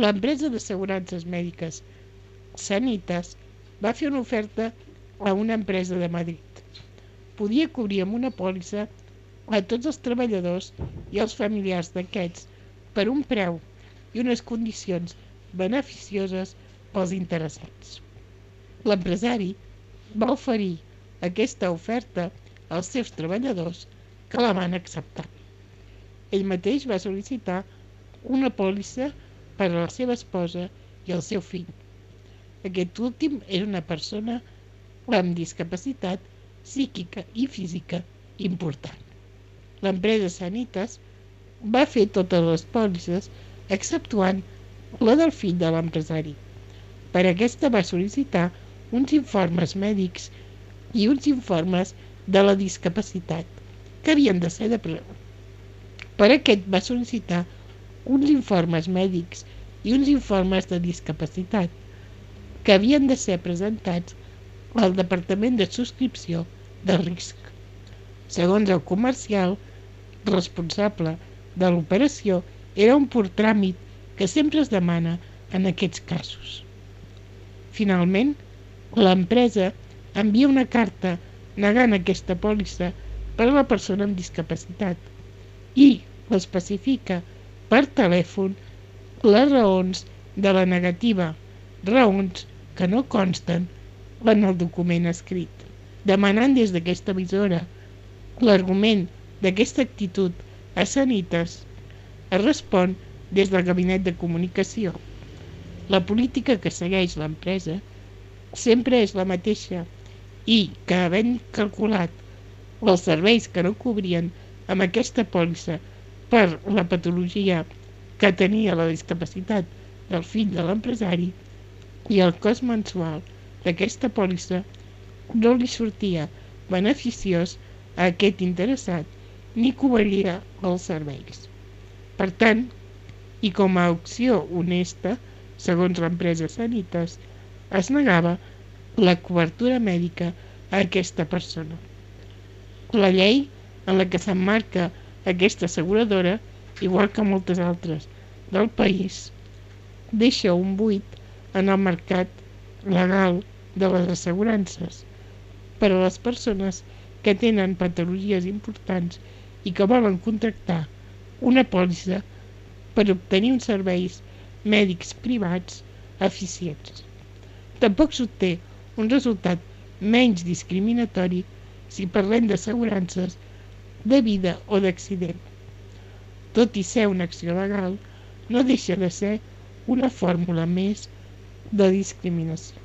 L'empresa d'assegurances mèdiques Sanitas va fer una oferta a una empresa de Madrid. Podia cobrir amb una pòlissa a tots els treballadors i els familiars d'aquests per un preu i unes condicions beneficioses pels interessats. L'empresari va oferir aquesta oferta als seus treballadors que la van acceptar. Ell mateix va sol·licitar una pòlissa per a la seva esposa i el seu fill. Aquest últim era una persona amb discapacitat psíquica i física important. L'empresa Sanitas va fer totes les pòlisses exceptuant la del fill de l'empresari. Per aquesta va sol·licitar uns informes mèdics i uns informes de la discapacitat que havien de ser de preu. Per aquest va sol·licitar uns informes mèdics i uns informes de discapacitat que havien de ser presentats al Departament de Subscripció de Risc. Segons el comercial responsable de l'operació, era un pur tràmit que sempre es demana en aquests casos. Finalment, l'empresa envia una carta negant aquesta pòlissa per a la persona amb discapacitat i l'especifica per telèfon les raons de la negativa, raons que no consten en el document escrit, demanant des d'aquesta emissora l'argument d'aquesta actitud a Sanitas es respon des del gabinet de comunicació. La política que segueix l'empresa sempre és la mateixa i que havent calculat els serveis que no cobrien amb aquesta pòlissa per la patologia que tenia la discapacitat del fill de l'empresari i el cost mensual d'aquesta pòlissa no li sortia beneficiós a aquest interessat ni cobria els serveis. Per tant, i com a opció honesta, segons l'empresa Sanitas, es negava la cobertura mèdica a aquesta persona. La llei en la que s'emmarca aquesta asseguradora, igual que moltes altres del país, deixa un buit en el mercat legal de les assegurances per a les persones que tenen patologies importants i que volen contractar una pòlissa per obtenir uns serveis mèdics privats eficients. Tampoc s'obté un resultat menys discriminatori si parlem d'assegurances de vida o d'accident. Tot i ser una acció legal, no deixa de ser una fórmula més de discriminació.